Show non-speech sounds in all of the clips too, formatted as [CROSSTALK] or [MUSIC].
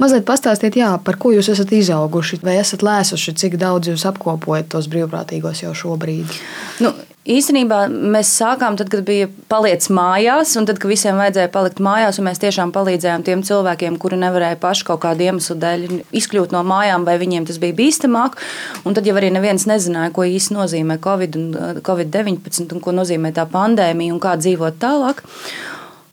Mazliet pastāstiet, jā, par ko jūs esat izauguši, vai esat lēsuši, cik daudz jūs apkopojat tos brīvprātīgos jau šobrīd? Nu, Īstenībā mēs sākām tad, kad bija palicis mājās, un tad, kad visiem vajadzēja palikt mājās, mēs tiešām palīdzējām tiem cilvēkiem, kuri nevarēja paši kaut kādu iemeslu dēļ izkļūt no mājām, vai viņiem tas bija bīstamāk. Un tad jau arī neviens nezināja, ko īsti nozīmē Covid un Covid-19 un ko nozīmē tā pandēmija un kā dzīvot tālāk.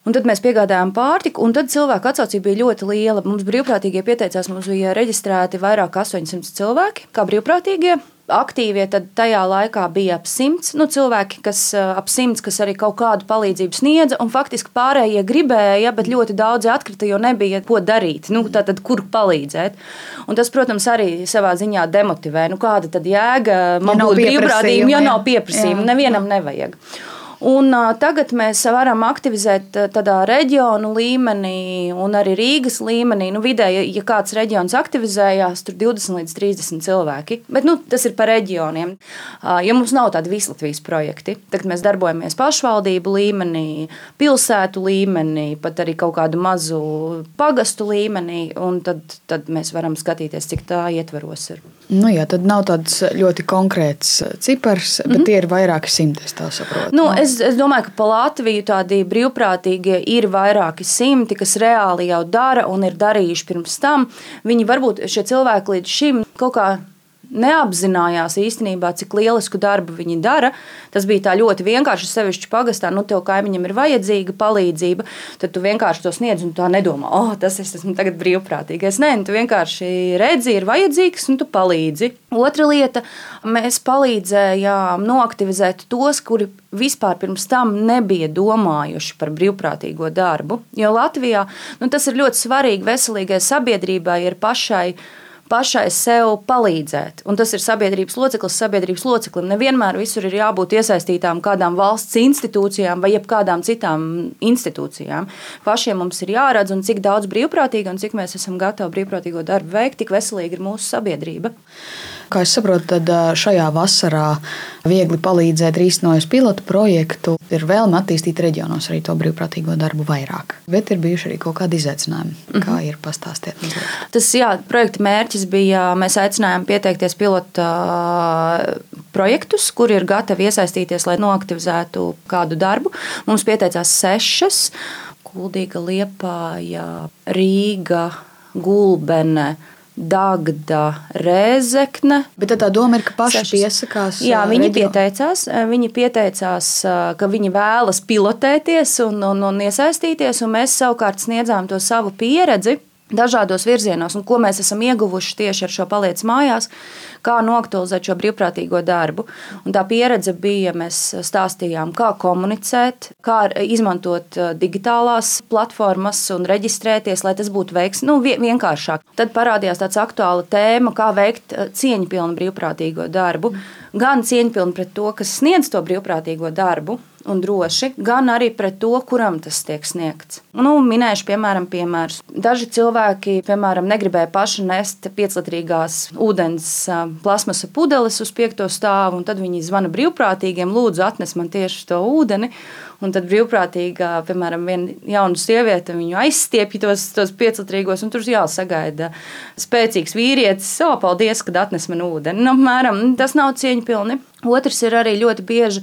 Un tad mēs piegādājām pārtiku, un tad cilvēku atsaucība bija ļoti liela. Mums brīvprātīgie pieteicās, mums bija reģistrēti vairāk kā 800 cilvēki, kā brīvprātīgie. Aktīvie tad tajā laikā bija ap simts nu, cilvēki, kas ap simts, kas arī kaut kādu palīdzību sniedza, un faktiski pārējie gribēja, bet ļoti daudzi atkrita, jo nebija ko darīt, nu, tātad, kur palīdzēt. Un tas, protams, arī savā ziņā demotivē. Nu, kāda tad jēga man ja būt brīvprātīgam, ja nav pieprasījuma? Nevienam nevajag. Un, uh, tagad mēs varam aktivizēt tādā reģionu līmenī un arī Rīgas līmenī. Nu, vidēji, ja kāds reģions aktivizējās, tur 20 līdz 30 cilvēki. Bet nu, tas ir par reģioniem. Uh, ja mums nav tādi vislatvijas projekti, tad mēs darbojamies pašvaldību līmenī, pilsētu līmenī, pat arī kaut kādu mazu pagastu līmenī. Tad, tad mēs varam skatīties, cik tā ietveros. Ir. Nu, jā, tad nav tāds ļoti konkrēts cipars, bet mm -hmm. tie ir vairāki simti. Es tā saprotu. Nu, es, es domāju, ka pa Latviju tādi brīvprātīgie ir vairāki simti, kas reāli jau dara un ir darījuši pirms tam. Viņi varbūt šie cilvēki līdz šim kaut kā neapzinājās īstenībā, cik lielisku darbu viņi dara. Tas bija tā ļoti vienkārši. Sevišķi pagastā, nu, tev kaimiņam ir vajadzīga palīdzība, tad tu vienkārši to sniedz un tā nedomā, oh, tas es esmu tagad brīvprātīgais. Nē, tu vienkārši redzi, ir vajadzīgs un tu palīdzi. Otra lieta, mēs palīdzējām noaktivizēt tos, kuri vispār pirms tam nebija domājuši par brīvprātīgo darbu. Jo Latvijā nu, tas ir ļoti svarīgi veselīgai sabiedrībai ir pašai pašai sev palīdzēt. Un tas ir sabiedrības loceklis, sabiedrības loceklim. Nevienmēr visur ir jābūt iesaistītām kādām valsts institūcijām vai jebkādām citām institūcijām. Pašiem mums ir jāredz, un cik daudz brīvprātīgi un cik mēs esam gatavi brīvprātīgo darbu veikt, tik veselīga ir mūsu sabiedrība. Kā es saprotu, tad šajā vasarā viegli palīdzēt īstenojot pilotu projektu, ir vēlme attīstīt reģionos arī to brīvprātīgo darbu vairāk. Bet ir bijuši arī kaut kādi izaicinājumi. Mm -hmm. Kā ir pastāstīt? Tas jā, projekta mērķis bija, mēs aicinājām pieteikties pilotu projektus, kur ir gatavi iesaistīties, lai noaktivizētu kādu darbu. Mums pieteicās sešas. Kuldīga, Liepāja, Rīga, Gulbene, Dagda, Rēzekne. Bet tā doma ir, ka paši Sešas. piesakās. Jā, viņi reģio... pieteicās, viņi pieteicās, ka viņi vēlas pilotēties un, un, un iesaistīties, un mēs savukārt sniedzām to savu pieredzi dažādos virzienos, un ko mēs esam ieguvuši tieši ar šo paliec mājās, kā noaktualizēt šo brīvprātīgo darbu. Un tā pieredze bija, mēs stāstījām, kā komunicēt, kā izmantot uh, digitālās platformas un reģistrēties, lai tas būtu veiks, nu, vienkāršāk. Tad parādījās tāds aktuāla tēma, kā veikt uh, cieņpilnu brīvprātīgo darbu. Gan cieņpilnu pret to, kas sniedz to brīvprātīgo darbu, un droši, gan arī pret to, kuram tas tiek sniegts. Nu, minēšu, piemēram, piemērus. Daži cilvēki, piemēram, negribēja paši nest pieclitrīgās ūdens plasmasa pudeles uz piekto stāvu, un tad viņi zvana brīvprātīgiem, lūdzu, atnes man tieši to ūdeni. Un tad brīvprātīgā, piemēram, viena jauna sieviete viņu aizstiepja tos, tos pieclitrīgos, un tur jāsagaida spēcīgs vīrietis. O, paldies, ka atnes man ūdeni. Nu, apmēram, tas nav cieņpilni. Otrs ir arī ļoti bieži,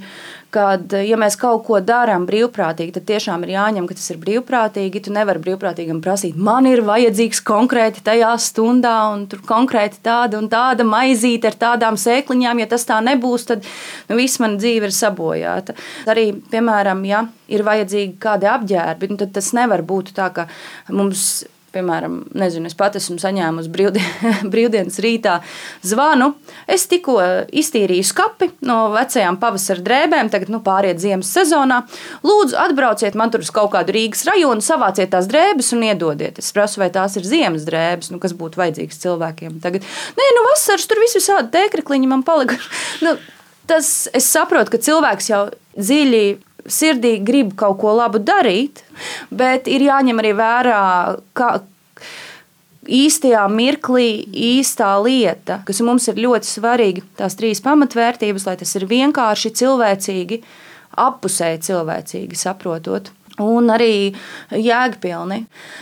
kad, ja mēs kaut ko darām brīvprātīgi, tad tiešām ir jāņem, ka tas ir brīvprātīgi. Tu nevari brīvprātīgam prasīt, man ir vajadzīgs konkrēti tajā stundā, un tur konkrēti tāda un tāda maizīte ar tādām sēkliņām. Ja tas tā nebūs, tad nu, viss mana dzīve ir sabojāta. Arī, piemēram, ja ir vajadzīgi kādi apģērbi, nu, tad tas nevar būt tā, ka mums piemēram, nezinu, es pati esmu saņēmusi brīvdien, [LAUGHS] brīvdienas rītā zvanu. Es tikko iztīrīju skapi no vecajām pavasara drēbēm, tagad nu, pāriet ziemas sezonā. Lūdzu, atbrauciet man tur uz kaut kādu Rīgas rajonu, savāciet tās drēbes un iedodiet. Es prasu, vai tās ir ziemas drēbes, nu, kas būtu vajadzīgas cilvēkiem. Tagad, nē, nu, vasaras tur viss visādi tēkrekliņi man palika. [LAUGHS] Nu, tas, es saprotu, ka cilvēks jau dziļi sirdī grib kaut ko labu darīt, bet ir jāņem arī vērā, kā, īstajā mirklī īstā lieta, kas mums ir ļoti svarīga, tās trīs pamatvērtības, lai tas ir vienkārši cilvēcīgi, appusēji cilvēcīgi saprotot. un arī jēgpilni.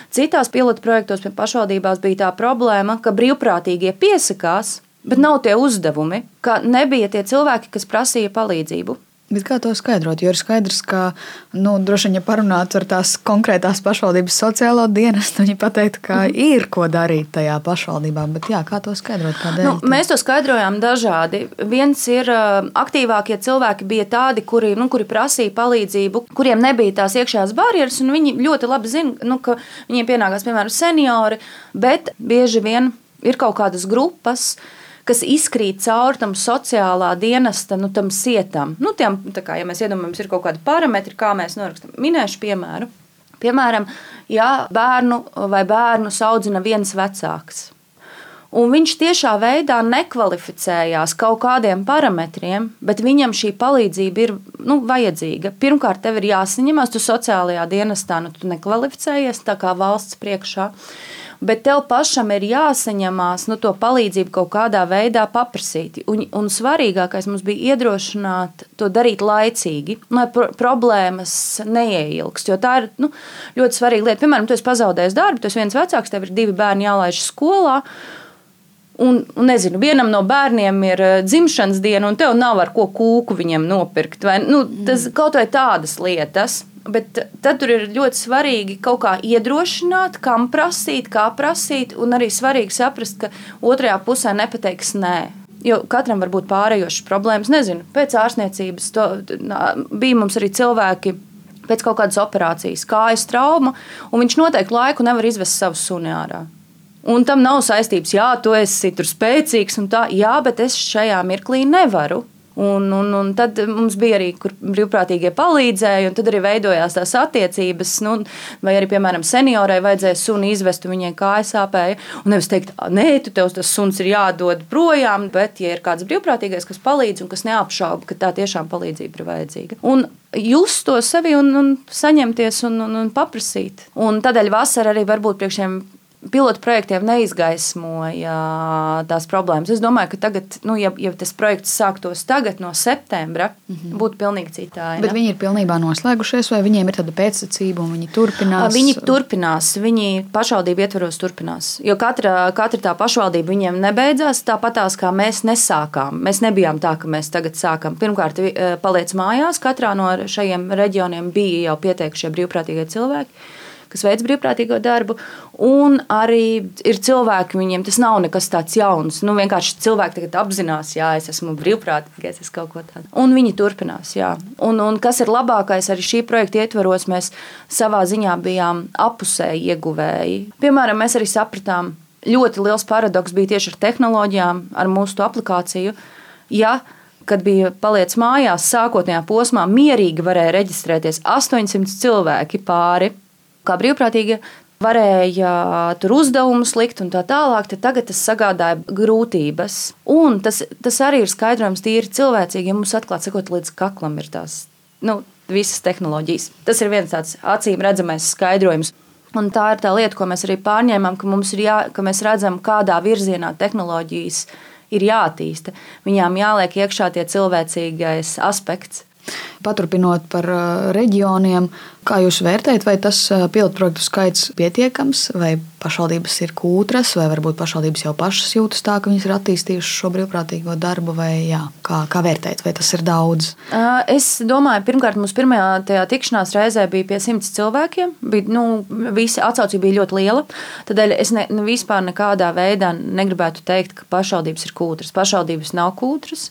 Citās pilotu projektos pie pašvaldībās bija tā problēma, ka brīvprātīgie piesakās, bet nav tie uzdevumi, ka nebija tie cilvēki, kas prasīja palīdzību. Bet kā to skaidrot? Jo ir skaidrs, ka, nu, droši vien, ja parunātu ar tās konkrētās pašvaldības sociālo dienestu, viņi pateiktu, ka mm. ir ko darīt tajā pašvaldībā. Bet jā, kā to skaidrot? Kādēļ? Nu, mēs to skaidrojām dažādi. Viens ir aktīvākie cilvēki, bija tādi, kuri, nu, kuri prasīja palīdzību, kuriem nebija tās iekšējās barjeras, un viņi ļoti labi zina, nu, ka viņiem pienākās, piemēram, seniori, bet bieži vien ir kaut kādas grupas kas izkrīt cauri tam sociālā dienesta nu, tam sietam. Nu, tiem, kā, ja mēs iedomājamies, ir kaut kādi parametri, kā mēs norakstām. Minēšu piemēru. Piemēram, ja bērnu vai bērnu audzina viens vecāks. Un viņš tiešā veidā nekvalificējās kaut kādiem parametriem, bet viņam šī palīdzība ir nu, vajadzīga. Pirmkārt, tev ir jāsaņemās, tu sociālajā dienestā nu, tu nekvalificējies tā kā valsts priekšā. Uh, bet tev pašam ir jāsaņemās nu, to palīdzību kaut kādā veidā paprasīt. Un, un svarīgākais mums bija iedrošināt to darīt laicīgi, lai pro problēmas neieilgst. Jo tā ir nu, ļoti svarīga lieta. Piemēram, tu esi pazaudējis darbu, tu esi viens vecāks, tev ir divi bērni jālaiž skolā. Un, un nezinu, vienam no bērniem ir eh, dzimšanas diena, un tev nav ar ko kūku viņam nopirkt. Vai, nu, tas kaut vai tādas lietas. Bet tad tur ir ļoti svarīgi kaut kā iedrošināt, kam prasīt, kā prasīt, un arī svarīgi saprast, ka otrajā pusē nepateiks nē. Jo katram var būt pārējošas problēmas. Nezinu, pēc ārstniecības to, bija mums arī cilvēki pēc kaut kādas operācijas, kājas trauma, un viņš noteikti laiku nevar izvest savu suni ārā. Un tam nav saistības, jā, tu esi tur spēcīgs un tā, jā, bet es šajā mirklī nevaru. Un, un, un tad mums bija arī, kur brīvprātīgie palīdzēja, un tad arī veidojās tās attiecības. Nu, vai arī, piemēram, seniorai vajadzēja suni izvest, un viņai kājas sāpēja. Un nevis teikt, nē, tu tev tas suns ir jādod projām, bet, ja ir kāds brīvprātīgais, kas palīdz un kas neapšauba, ka tā tiešām palīdzība ir vajadzīga. Un just to sevi un, un saņemties un, un, un paprasīt. Un tādēļ vasara arī varbūt priekšiem pilotu projektiem neizgaismoja tās problēmas. Es domāju, ka tagad, nu, ja, ja tas projekts sāktos tagad, no septembra, mm -hmm. būtu pilnīgi citādi. Bet viņi ir pilnībā noslēgušies, vai viņiem ir tāda pēcsacība un viņi turpinās? Viņi turpinās, viņi pašvaldību ietvaros turpinās. Jo katra, katra tā pašvaldība viņiem nebeidzās tāpatās, kā mēs nesākām. Mēs nebijām tā, ka mēs tagad sākam. Pirmkārt, paliec mājās, katrā no šajiem reģioniem bija jau pieteikušie brīvprātīgie cilvēki kas veic brīvprātīgo darbu, un arī ir cilvēki, viņiem tas nav nekas tāds jauns. Nu, vienkārši cilvēki tagad apzinās, jā, es esmu brīvprātīgais, es kaut ko tādu. Un viņi turpinās, jā. Un, un kas ir labākais arī šī projekta ietvaros, mēs savā ziņā bijām apusēji ieguvēji. Piemēram, mēs arī sapratām, ļoti liels paradoks bija tieši ar tehnoloģijām, ar mūsu aplikāciju. Ja kad bija palicis mājās, sākotnējā posmā, mierīgi varēja reģistrēties 800 cilvēki pāri kā brīvprātīgi varēja tur uzdevumus likt un tā tālāk, tad tagad tas sagādāja grūtības. Un tas, tas arī ir skaidrojums tīri cilvēcīgi, ja mums atklāti sakot, līdz kaklam ir tās nu, visas tehnoloģijas. Tas ir viens tāds acīm redzamais skaidrojums. Un tā ir tā lieta, ko mēs arī pārņēmām, ka, jā, ka mēs redzam, kādā virzienā tehnoloģijas ir jāattīsta. Viņām jāliek iekšā tie cilvēcīgais aspekts. Paturpinot par reģioniem, Kā jūs vērtējat, vai tas pilotprojektu skaits ir pietiekams, vai pašvaldības ir kūtras, vai varbūt pašvaldības jau pašas jūtas tā, ka viņas ir attīstījušas šo brīvprātīgo darbu, vai jā, kā, kā vērtēt, vai tas ir daudz? Es domāju, pirmkārt, mums pirmajā tikšanās reizē bija pie simts cilvēkiem. Bija, nu, visi atsaucība bija ļoti liela. Tādēļ es ne, ne vispār nekādā veidā negribētu teikt, ka pašvaldības ir kūtras. Pašvaldības nav kūtras,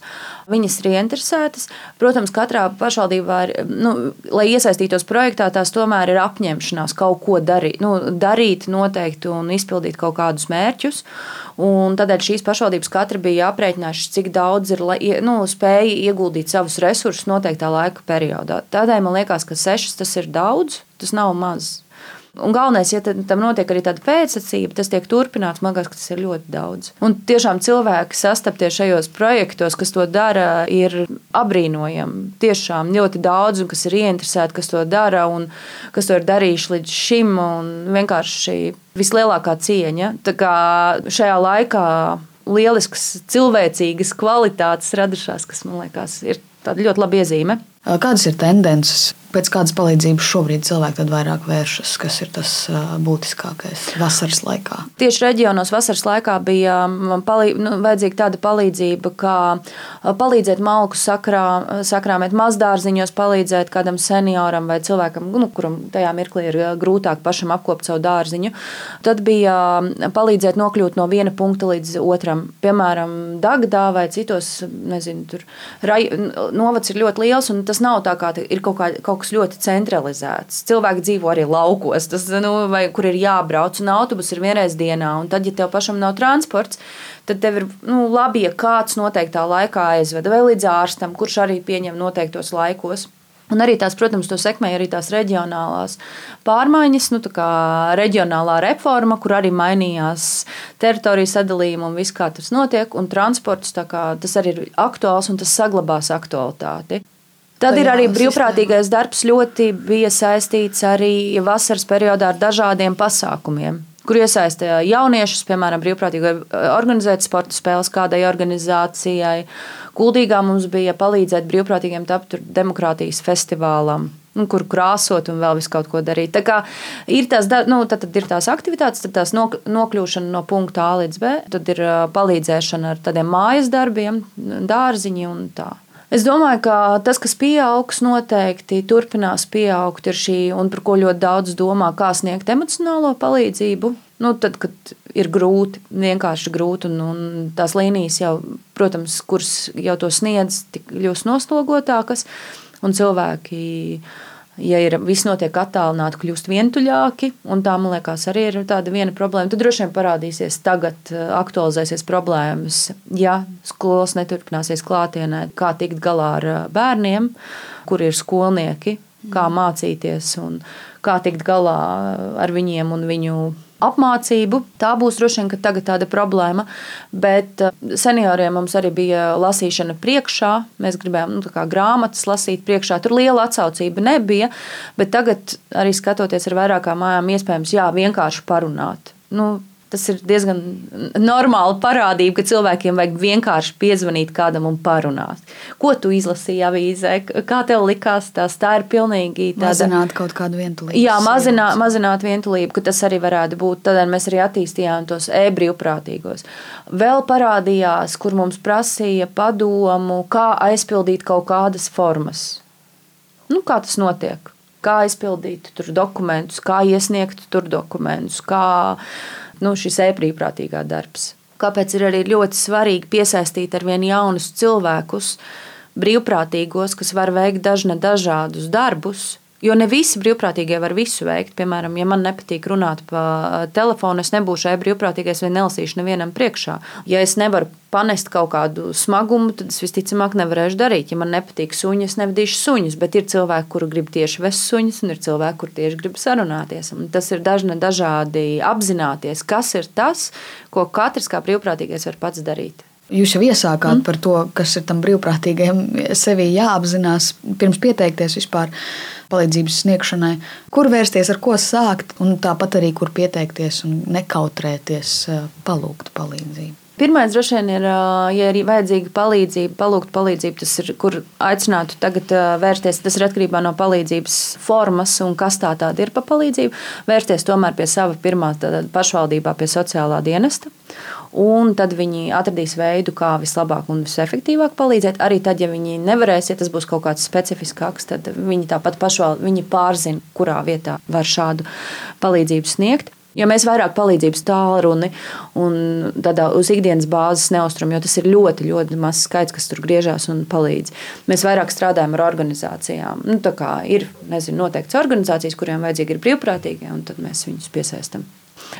viņas ir ieinteresētas. Protams, katrā pašvaldībā ir, nu, lai iesaistītos projektā, projektā tās tomēr ir apņemšanās kaut ko darīt, nu, darīt noteikti un izpildīt kaut kādus mērķus. Un tādēļ šīs pašvaldības katra bija aprēķinājušas, cik daudz ir nu, spēja ieguldīt savus resursus noteiktā laika periodā. Tādēļ man liekas, ka sešas tas ir daudz, tas nav maz. Un galvenais, ja tam notiek arī tāda pēcsacība, tas tiek turpināts, man liekas, ka tas ir ļoti daudz. Un tiešām cilvēki sastapties šajos projektos, kas to dara, ir apbrīnojami. Tiešām ļoti daudz, kas ir ieinteresēti, kas to dara un kas to ir darījuši līdz šim. Vienkārši vislielākā cieņa. Tā kā šajā laikā lieliskas, cilvēcīgas kvalitātes radušās, kas man liekas, ir tāda ļoti laba iezīme. Kādas ir tendences Pēc kādas palīdzības šobrīd cilvēki vairāk vēršas, kas ir tas būtiskākais vasaras laikā? Tieši reģionos vasaras laikā bija palī, nu, vajadzīga tāda palīdzība, kā palīdzēt malku sakrā, sakrāmēt mazdārziņos, palīdzēt kādam senioram vai cilvēkam, nu, kuram tajā mirklī ir grūtāk pašam apkopot savu dārziņu. Tad bija palīdzēt nokļūt no viena punkta līdz otram. Piemēram, Dagdā vai citos, nezinu, tur raj, novads ir ļoti liels, un tas nav tā kā ir kaut, kā, kaut kas ļoti centralizēts. Cilvēki dzīvo arī laukos, tas, nu, vai, kur ir jābrauc, un autobus ir vienreiz dienā. Un tad, ja tev pašam nav transports, tad tev ir nu, labi, ja kāds noteiktā laikā aizved vai līdz ārstam, kurš arī pieņem noteiktos laikos. Un arī tās, protams, to sekmēja arī tās reģionālās pārmaiņas, nu, reģionālā reforma, kur arī mainījās teritorijas sadalījuma un viss, kā tas notiek. Un transports kā, tas arī ir aktuāls un tas saglabās aktualitāti. Tad ir arī brīvprātīgais darbs, ļoti bija saistīts arī vasaras periodā ar dažādiem pasākumiem kur iesaistīja jauniešus, piemēram, brīvprātīgi organizēt sporta spēles kādai organizācijai. Kuldīgā mums bija palīdzēt brīvprātīgiem tapt demokrātijas festivālam. Nu, kur krāsot un vēl visu kaut ko darīt. Tā kā ir tās, nu, tad, tad ir tās aktivitātes, tad tās nokļūšana no punkta A līdz B, tad ir palīdzēšana ar tādiem mājas darbiem, dārziņi un tā. Es domāju, ka tas, kas pieaugs, noteikti turpinās pieaugt, ir šī, un par ko ļoti daudz domā, kā sniegt emocionālo palīdzību. Nu, tad, kad ir grūti, vienkārši grūti, un, un tās līnijas jau, protams, kuras jau to sniedz, kļūst noslogotākas, un cilvēki ja ir viss notiek attālināti, kļūst vientuļāki. Tā, man liekas, arī ir tāda viena problēma. Tad droši vien parādīsies tagad, eh, aktualizēsies problēmas, ja skolas neturpināsies klātienē, kā tikt galā ar eh, bērniem, kur ir skolnieki, kā mācīties un kā tikt galā ar viņiem un viņu apmācību. Tā būs droši vien tagad tāda problēma. Bet eh, senioriem mums arī bija lasīšana priekšā. Mēs gribējām nu, grāmatas lasīt priekšā. Tur liela atsaucība nebija. Bet tagad, arī skatoties ar vairākām mājām, iespējams, jā, vienkārši parunāt. Nu, Tas ir diezgan normāla parādība, ka cilvēkiem vajag vienkārši piezvanīt kādam un parunāt. Ko tu izlasīji avīzē? Kā tev likās tas? Tā ir pilnīgi tāda. Mazināt kaut kādu vientulību. Jā, mazināt, mazināt vientulību, ka tas arī varētu būt. Tad mēs arī attīstījām tos e-brīvprātīgos. Vēl parādījās, kur mums prasīja padomu, kā aizpildīt kaut kādas formas. Nu, kā tas notiek? Kā aizpildīt tur dokumentus, kā iesniegt tur dokumentus, kā nu, šis e-brīvprātīgā darbs. Kāpēc ir arī ļoti svarīgi piesaistīt ar vien jaunus cilvēkus, brīvprātīgos, kas var veikt dažna dažādus darbus, Jo ne visi brīvprātīgie var visu veikt. Piemēram, ja man nepatīk runāt pa telefonu, es nebūšu e-brīvprātīgais vai nelasīšu nevienam priekšā. Ja es nevaru panest kaut kādu smagumu, tad es visticamāk nevarēšu darīt. Ja man nepatīk suņi, es nevadīšu suņus. Bet ir cilvēki, kuri grib tieši vest suņus, un ir cilvēki, kuri tieši grib sarunāties. Un tas ir dažna dažādi apzināties, kas ir tas, ko katrs kā brīvprātīgais var pats darīt. Jūs jau iesākāt mm. par to, kas ir tam brīvprātīgajam sevi jāapzinās pirms pieteikties vispār palīdzības sniegšanai, kur vērsties, ar ko sākt, un tāpat arī kur pieteikties un nekautrēties palūgt palīdzību. Pirmais, droši vien, ir, ja ir vajadzīga palīdzība, palūgt palīdzību, tas ir, kur aicinātu tagad vērsties. Tas ir atkarībā no palīdzības formas un kas tā tāda ir pa palīdzību. Vērsties tomēr pie sava pirmā pašvaldībā, pie sociālā dienesta un tad viņi atradīs veidu, kā vislabāk un visefektīvāk palīdzēt. Arī tad, ja viņi nevarēs, ja tas būs kaut kāds specifiskāks, tad viņi tāpat pašval, viņi pārzina, kurā vietā var šādu palīdzību sniegt. Jo mēs vairāk palīdzības tālruni un tādā uz ikdienas bāzes neustram, jo tas ir ļoti, ļoti mazs skaits, kas tur griežās un palīdz. Mēs vairāk strādājam ar organizācijām. Nu, ir nezinu, noteikts organizācijas, kuriem vajadzīgi ir brīvprātīgie, un tad mēs viņus piesaistām.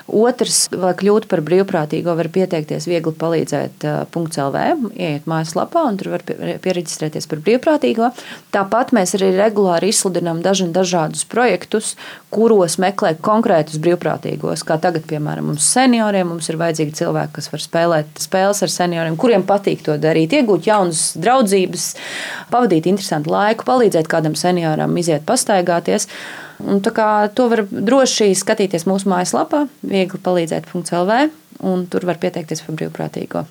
Otrs, lai kļūtu par brīvprātīgo, var pieteikties viegli palīdzēt. .lv, ieiet mājaslapā un tur var pieregistrēties par brīvprātīgo. Tāpat mēs arī regulāri izsludinām dažādus projektus, kuros meklē konkrētus brīvprātīgos. Kā tagad, piemēram, mums senioriem mums ir vajadzīgi cilvēki, kas var spēlēt spēles ar senioriem, kuriem patīk to darīt, iegūt jaunas draudzības, pavadīt interesantu laiku, palīdzēt kādam senioram iziet pastaigāties. Un, to var droši skatīties mūsu mājaslapā, viegli palīdzēt.lv, un tur var pieteikties par brīvprātīgo.